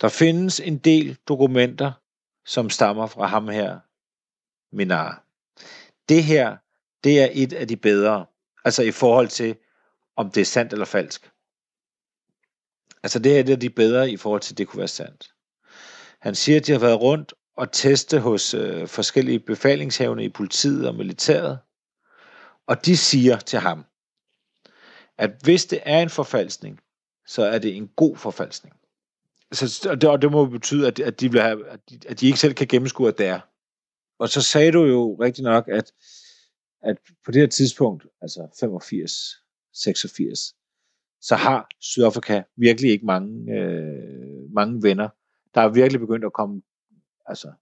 der findes en del dokumenter, som stammer fra ham her, Minar. Det her, det er et af de bedre. Altså i forhold til, om det er sandt eller falsk. Altså det er det, de bedre i forhold til, at det kunne være sandt. Han siger, at de har været rundt og teste hos øh, forskellige befalingshavne i politiet og militæret. Og de siger til ham, at hvis det er en forfalskning, så er det en god forfalskning. Så, og, det, og det må betyde, at, at, de vil have, at, de, at de ikke selv kan gennemskue, at det er. Og så sagde du jo rigtig nok, at at på det her tidspunkt, altså 85, 86, så har Sydafrika virkelig ikke mange, øh, mange venner. Der er virkelig begyndt at komme altså,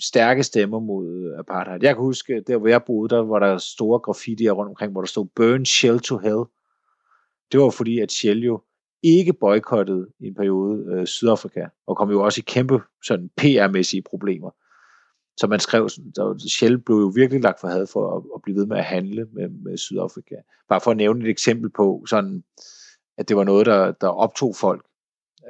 stærke stemmer mod apartheid. Jeg kan huske, der hvor jeg boede, der var der store graffitier rundt omkring, hvor der stod Burn Shell to Hell. Det var fordi, at Shell jo ikke boykottede i en periode øh, Sydafrika, og kom jo også i kæmpe sådan PR-mæssige problemer. Så man skrev, der, Shell blev jo virkelig lagt for had for at, at blive ved med at handle med, med Sydafrika. Bare for at nævne et eksempel på, sådan, at det var noget, der, der optog folk.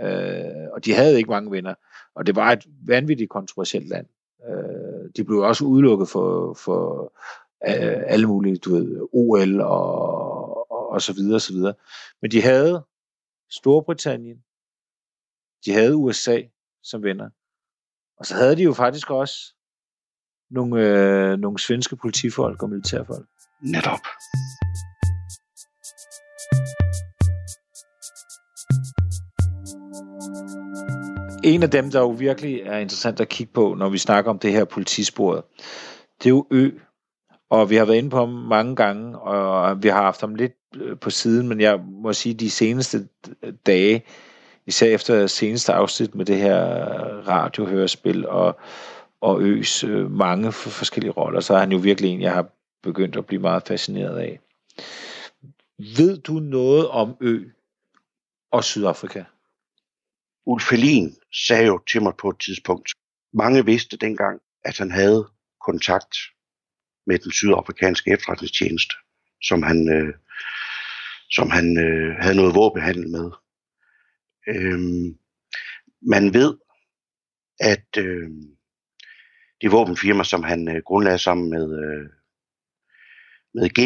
Øh, og de havde ikke mange venner. Og det var et vanvittigt kontroversielt land. Øh, de blev også udelukket for, for øh, alle mulige, du ved, OL og, og, og så videre, og så videre. Men de havde Storbritannien, de havde USA som venner, og så havde de jo faktisk også nogle, øh, nogle svenske politifolk og militærfolk. Netop. En af dem, der jo virkelig er interessant at kigge på, når vi snakker om det her politisporet, det er jo Ø. Og vi har været inde på ham mange gange, og vi har haft ham lidt øh, på siden, men jeg må sige, de seneste dage, især efter seneste afsnit med det her radiohørespil og, og Øs øh, mange forskellige roller, så er han jo virkelig en, jeg har begyndt at blive meget fascineret af. Ved du noget om Ø og Sydafrika? Ulf Helin sagde jo til mig på et tidspunkt, mange vidste dengang, at han havde kontakt med den sydafrikanske efterretningstjeneste, som han, øh, som han øh, havde noget våbenhandel med. Øhm, man ved, at øh, det våbenfirma, som han øh, grundlagde sammen med, øh, med G,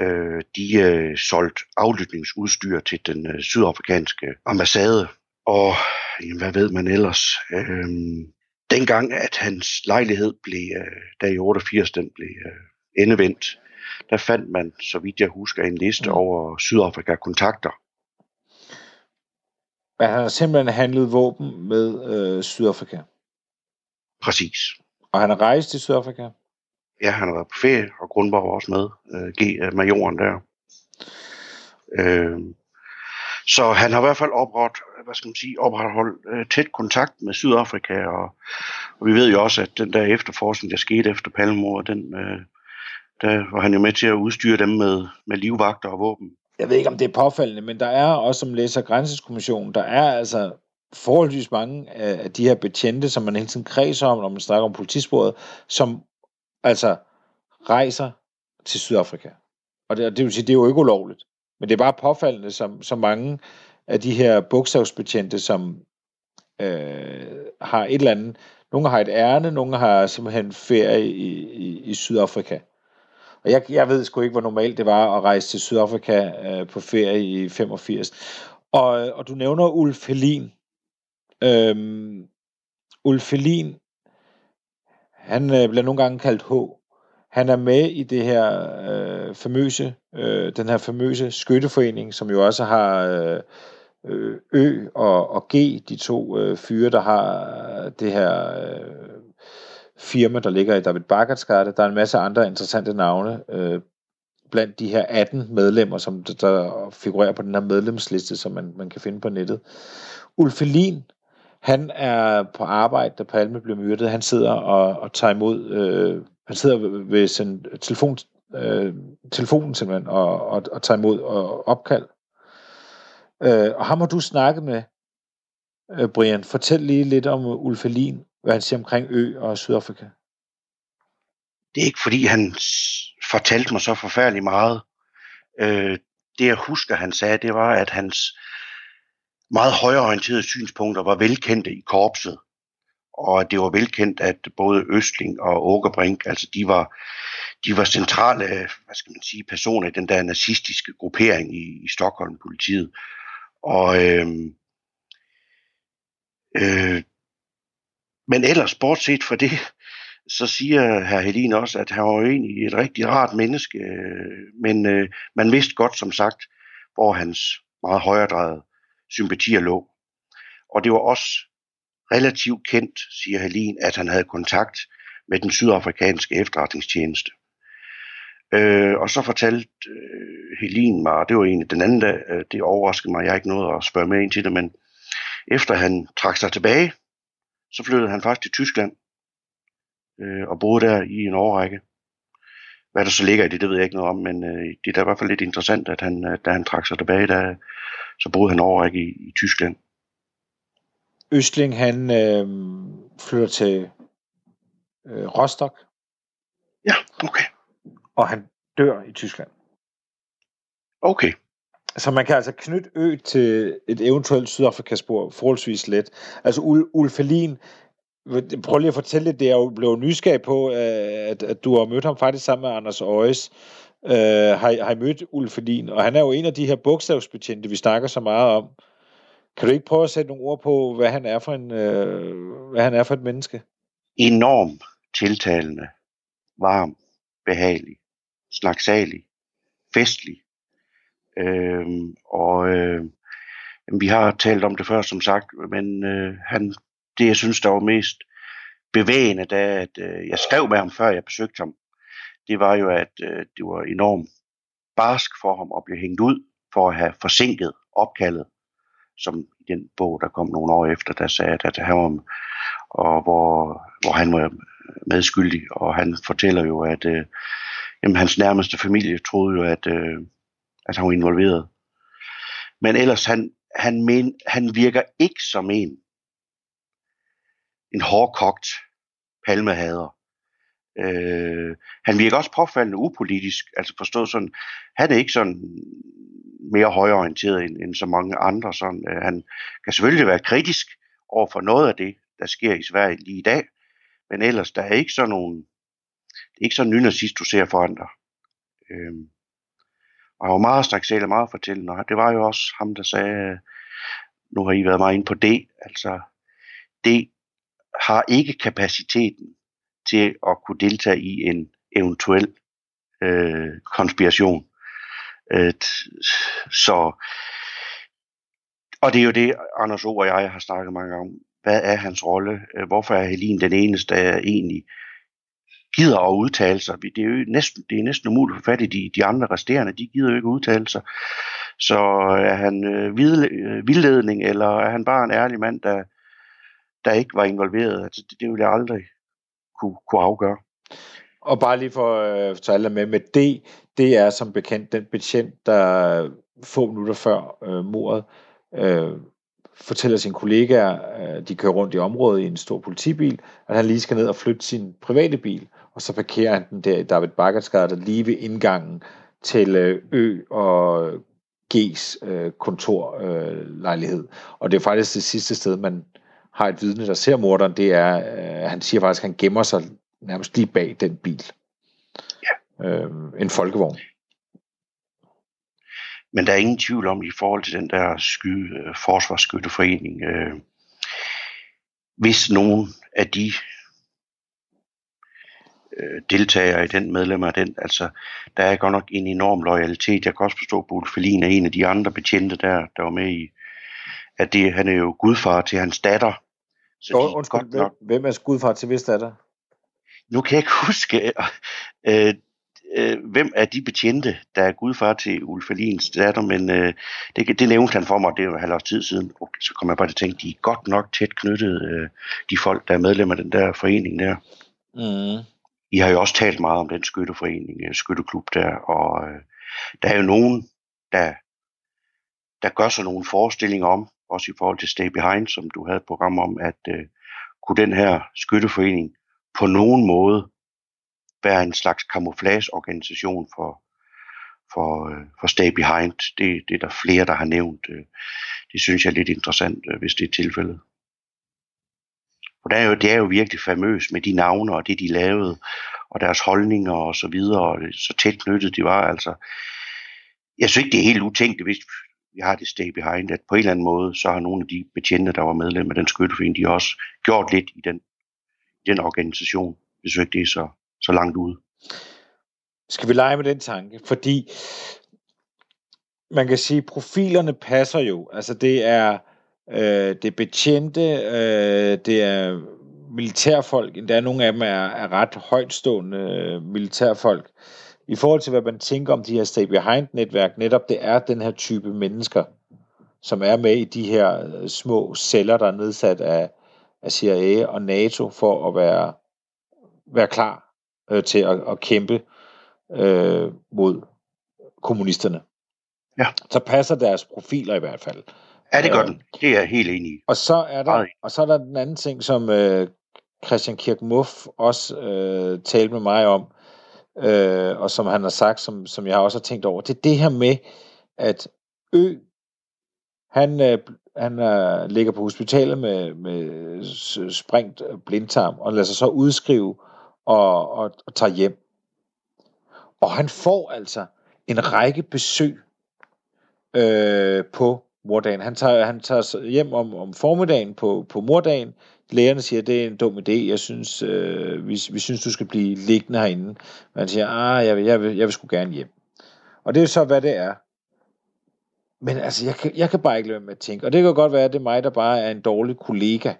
øh, de øh, solgte aflytningsudstyr til den øh, sydafrikanske ambassade. Og jamen, hvad ved man ellers? Øh, dengang, at hans lejlighed blev, øh, der i 88, den blev øh, endevendt, der fandt man, så vidt jeg husker, en liste mm. over Sydafrika-kontakter. Men han har simpelthen handlet våben med øh, Sydafrika. Præcis. Og han har rejst til Sydafrika? Ja, han har været på ferie, og Grundborg var også med, øh, G, øh, majoren der. Øh, så han har i hvert fald opret, hvad skal man sige, opretholdt øh, tæt kontakt med Sydafrika, og, og vi ved jo også, at den der efterforskning, der skete efter Palmemordet, den, øh, der var han jo med til at udstyre dem med, med livvagter og våben. Jeg ved ikke, om det er påfaldende, men der er også, som læser Grænseskommissionen, der er altså forholdsvis mange af de her betjente, som man hele tiden kredser om, når man snakker om politisporet, som altså rejser til Sydafrika. Og det, det vil sige, det er jo ikke ulovligt. Men det er bare påfaldende, som, som mange af de her bogstavsbetjente, som øh, har et eller andet, nogle har et ærne, nogle har simpelthen ferie i, i, i Sydafrika. Og jeg, jeg ved sgu ikke, hvor normalt det var at rejse til Sydafrika øh, på ferie i 85. Og, og du nævner Ulf Helin. Øhm, Ulf Helin, han øh, bliver nogle gange kaldt H. Han er med i det her øh, famøse, øh, den her famøse skytteforening, som jo også har øh, Ø og, og G, de to øh, fyre, der har øh, det her øh, firma, der ligger i David Bakkertsgade. Der er en masse andre interessante navne øh, blandt de her 18 medlemmer, som der, der figurerer på den her medlemsliste, som man, man kan finde på nettet. Ulf Elin, han er på arbejde, da Palme blev myrdet. Han sidder og, og tager imod, øh, han sidder ved sin telefon, øh, telefonen simpelthen, og, og, og tager imod og opkald. Øh, og ham har du snakket med, øh, Brian. Fortæl lige lidt om Ulf Elin, hvad han siger omkring Ø og Sydafrika. Det er ikke fordi, han fortalte mig så forfærdeligt meget. Øh, det jeg husker, han sagde, det var, at hans meget højreorienterede synspunkter var velkendte i korpset. Og det var velkendt, at både Østling og Åkerbrink, altså de var, de var centrale, hvad skal man sige, personer i den der nazistiske gruppering i, i Stockholm-politiet. Og øh, øh, men ellers, bortset fra det, så siger herr Helin også, at han var jo egentlig et rigtig rart menneske, øh, men øh, man vidste godt, som sagt, hvor hans meget højredrejede sympatier lå. Og det var også relativt kendt, siger Helin, at han havde kontakt med den sydafrikanske efterretningstjeneste. Øh, og så fortalte øh, Helin mig, og det var egentlig den anden dag, øh, det overraskede mig, jeg har ikke noget at spørge med ind til det, men efter han trak sig tilbage, så flyttede han faktisk til Tyskland øh, og boede der i en årrække. Hvad der så ligger i det, det ved jeg ikke noget om, men øh, det er da i hvert fald lidt interessant, at han, øh, da han trak sig tilbage, der, så boede han overrække i, i Tyskland. Østling, han øh, flytter til øh, Rostock, Ja, okay. og han dør i Tyskland. Okay. Så man kan altså knytte ø til et eventuelt Sydafrikaspor forholdsvis let. Altså Ul- Ulf Helin, prøv lige at fortælle lidt, det er jo blevet nysgerrig på, øh, at, at du har mødt ham faktisk sammen med Anders Øjes. Øh, har, har I mødt Ulf Helin, og han er jo en af de her bogstavsbetjente, vi snakker så meget om. Kan du ikke prøve at sætte nogle ord på, hvad han er for, en, øh, hvad han er for et menneske? Enorm tiltalende, varm, behagelig, snaksalig, festlig. Øhm, og øh, vi har talt om det før, som sagt, men øh, han, det, jeg synes, der var mest bevægende, da at, øh, jeg skrev med ham, før jeg besøgte ham, det var jo, at øh, det var enormt barsk for ham at blive hængt ud for at have forsinket opkaldet, som i den bog, der kom nogle år efter, der sagde, at han var, og hvor, hvor han var medskyldig, og han fortæller jo, at øh, jamen, hans nærmeste familie troede jo, at, øh, at han var involveret. Men ellers, han, han, men, han virker ikke som en, en hårdkogt palmehader. Øh, han virker også påfaldende upolitisk, altså forstået sådan, han er ikke sådan mere højorienteret end, end så mange andre. Sådan, øh, han kan selvfølgelig være kritisk over for noget af det, der sker i Sverige lige i dag, men ellers, der er ikke sådan nogen, det er ikke sådan en nynazist, du ser foran dig. Øhm, og han var meget snakselig, meget fortællende, og det var jo også ham, der sagde, nu har I været meget inde på det, altså det har ikke kapaciteten til at kunne deltage i en eventuel øh, konspiration. Øh, Et, så, og det er jo det, Anders O. og jeg har snakket mange om. Hvad er hans rolle? Øh, hvorfor er Helin den eneste, der egentlig gider at udtale sig? Det er jo næsten, det er næsten umuligt at få fat i de, de andre resterende. De gider jo ikke udtale sig. Så er han øh, øh, vildledning, eller er han bare en ærlig mand, der, der ikke var involveret? Altså, det, det vil jeg aldrig kunne, kunne afgøre. Og bare lige for øh, så med med det, det er som bekendt den betjent, der få minutter før øh, mordet øh, fortæller sine kollegaer, øh, de kører rundt i området i en stor politibil, at han lige skal ned og flytte sin private bil, og så parkerer han den der i David Bakkertsgade, der lige ved indgangen til øh, Ø og G's øh, kontorlejlighed. Øh, og det er faktisk det sidste sted, man har et vidne, der ser morderen, det er, øh, han siger faktisk, at han gemmer sig nærmest lige bag den bil. Øh, en folkevogn. Men der er ingen tvivl om, i forhold til den der sky, øh, forsvarsskytteforening, øh, hvis nogen af de øh, deltagere i den, medlemmer af den, altså, der er godt nok en enorm loyalitet. Jeg kan også forstå, at Boel Felin er en af de andre betjente der, der var med i, at det, han er jo gudfar til hans datter. Så de undskyld, godt nok, hvem er gudfar til hvis datter? Nu kan jeg ikke huske, øh, øh, hvem er de betjente, der er gudfar til Ulf Alins datter, men øh, det, det nævnte han for mig, det var halvårs tid siden. Og så kom jeg bare til at tænke, de er godt nok tæt knyttet, øh, de folk, der er medlemmer af den der forening der. Mm. I har jo også talt meget om den skytteforening, øh, skytteklub der, og øh, der er jo nogen, der, der gør sig nogle forestillinger om, også i forhold til Stay Behind, som du havde et program om, at øh, kunne den her skytteforening på nogen måde være en slags kamuflageorganisation for, for, øh, for Stay Behind. Det, det er der flere, der har nævnt. Øh, det synes jeg er lidt interessant, øh, hvis det er tilfældet. For det er, jo, det er jo virkelig famøst med de navne og det, de lavede, og deres holdninger og så videre, og så tæt knyttet de var. Altså, jeg synes ikke, det er helt utænkt, hvis vi har det stay behind, at på en eller anden måde, så har nogle af de betjente, der var medlem af den skytteforening, de har også gjort lidt i den, den organisation. Jeg synes ikke, det er så, så langt ude. Skal vi lege med den tanke? Fordi man kan sige, at profilerne passer jo. Altså det er, øh, det er betjente, øh, det er militærfolk, endda nogle af dem er, er ret højtstående øh, militærfolk. I forhold til, hvad man tænker om de her stay behind-netværk, netop det er den her type mennesker, som er med i de her øh, små celler, der er nedsat af, af CIA og NATO for at være være klar øh, til at, at kæmpe øh, mod kommunisterne. Ja. Så passer deres profiler i hvert fald. Ja, det gør Øh, den. Det er jeg helt enig i. Og så er der, og så er der den anden ting, som øh, Christian Kirk Muff også øh, talte med mig om, øh, og som han har sagt, som, som jeg også har tænkt over. Det er det her med, at Ø, han, øh, han øh, ligger på hospitalet med, med sprængt øh, blindtarm, og lader sig så udskrive og, og, og tager hjem. Og han får altså en række besøg øh, på mordagen. Han tager, han tager hjem om, om formiddagen på, på mordagen. Lægerne siger, at det er en dum idé. Jeg synes, øh, vi, vi synes, du skal blive liggende herinde. Men han siger, ah, jeg vil, jeg vil, jeg vil sgu gerne hjem. Og det er så, hvad det er. Men altså, jeg kan, jeg kan bare ikke lade med at tænke. Og det kan godt være, at det er mig, der bare er en dårlig kollega.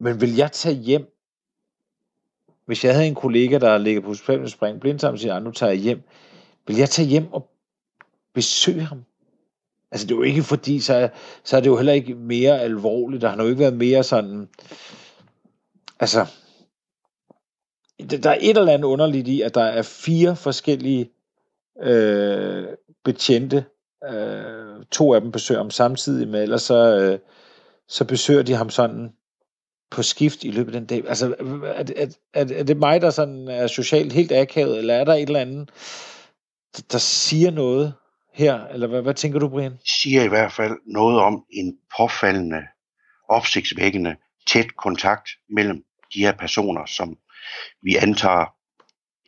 Men vil jeg tage hjem, hvis jeg havde en kollega, der ligger på hospitalet med spring blindtarm, og siger, nu tager jeg hjem. Vil jeg tage hjem og besøge ham? Altså, det er jo ikke fordi, så, så er det jo heller ikke mere alvorligt. Der har jo ikke været mere sådan... Altså, der er et eller andet underligt i, at der er fire forskellige øh, betjente. Øh, to af dem besøger ham samtidig med, ellers så, øh, så besøger de ham sådan på skift i løbet af den dag. Altså, er, det- er, er, det mig, der sådan er socialt helt akavet, eller er der et eller andet, der, siger noget her? Eller hvad, hvad tænker du, Brian? siger i hvert fald noget om en påfaldende, opsigtsvækkende, tæt kontakt mellem de her personer, som vi antager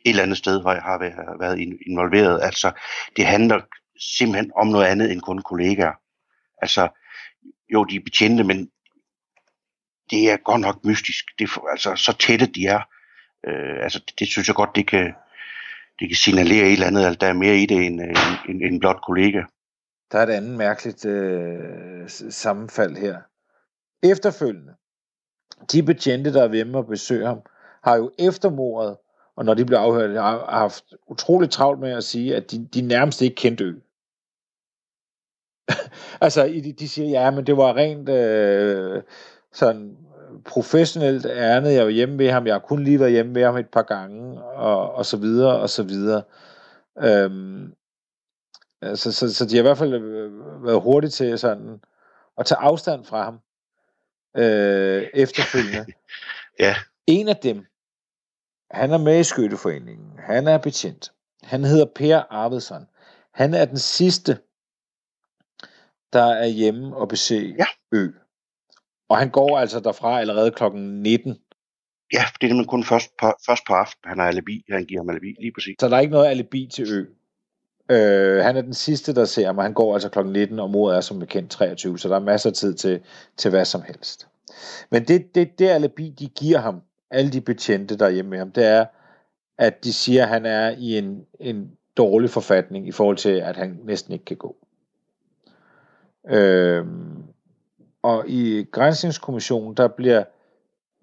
et eller andet sted, hvor jeg har været, involveret. Altså, det handler simpelthen om noget andet end kun kollegaer. Altså, jo, de er betjente, men det er godt nok mystisk. Det altså, så tætte de er. Øh, altså, det, det synes jeg godt, det kan, det kan signalere et eller andet, at der er mere i det end, øh, en, end, end blot kollega. Der er et andet mærkeligt øh, sammenfald her. Efterfølgende, de betjente, der er ved med at besøge ham, har jo efter mordet, og når de blev afhørt, har haft utroligt travlt med at sige, at de, de nærmest ikke kendte ø. altså, de, de siger, ja, men det var rent øh, sådan professionelt ærnet. Jeg var hjemme ved ham. Jeg har kun lige været hjemme ved ham et par gange, og, og så videre, og så videre. Øhm, så, så, så de har i hvert fald øh, været hurtige til sådan at tage afstand fra ham øh, efterfølgende. Ja. En af dem, han er med i skytteforeningen. Han er betjent. Han hedder Per Arvidsson. Han er den sidste, der er hjemme og besøger Ja. Ø. Og han går altså derfra allerede klokken 19. Ja, det er nemlig kun først på, først på aftenen, han har alibi. Han giver ham alibi, lige præcis. Så der er ikke noget alibi til Ø. Øh, han er den sidste, der ser ham, og han går altså klokken 19, og mordet er som bekendt 23, så der er masser af tid til, til hvad som helst. Men det, det, det alibi, de giver ham, alle de betjente, der er hjemme med ham, det er, at de siger, at han er i en, en dårlig forfatning i forhold til, at han næsten ikke kan gå. Og i Grænsningskommissionen, der bliver,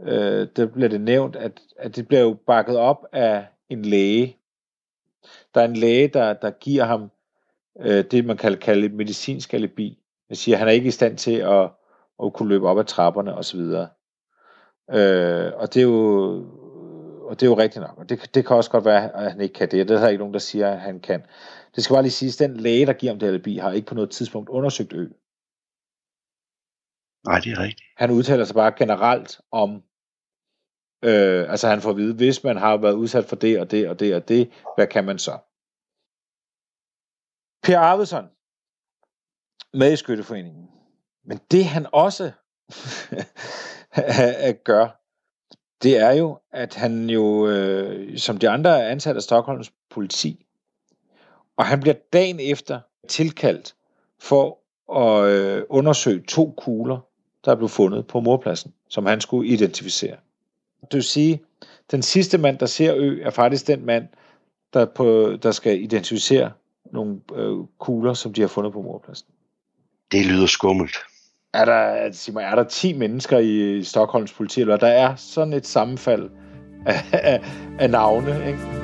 øh, der bliver det nævnt, at, at det bliver jo bakket op af en læge. Der er en læge, der, der giver ham øh, det, man kan kalde et medicinsk alibi. Jeg siger, at han er ikke i stand til at, at kunne løbe op ad trapperne osv. Øh, og det er jo og det er jo rigtigt nok. Og det, det kan også godt være, at han ikke kan det. Det er der ikke nogen, der siger, at han kan. Det skal bare lige siges, at den læge, der giver ham det alibi, har ikke på noget tidspunkt undersøgt ø. Nej, det er rigtigt. Han udtaler sig bare generelt om, øh, altså han får at vide, hvis man har været udsat for det og det og det og det, hvad kan man så? Per Arvidsson, med i Skytteforeningen. Men det han også gør, det er jo, at han jo, øh, som de andre er ansat af Stockholms politi, og han bliver dagen efter tilkaldt for at øh, undersøge to kugler, der blev fundet på morpladsen, som han skulle identificere. Det vil sige, den sidste mand, der ser ø, er faktisk den mand, der, på, der skal identificere nogle øh, kugler, som de har fundet på morpladsen. Det lyder skummelt. Er der, sig mig, er der 10 mennesker i Stockholms politi, eller der er sådan et sammenfald af, af, af navne, ikke?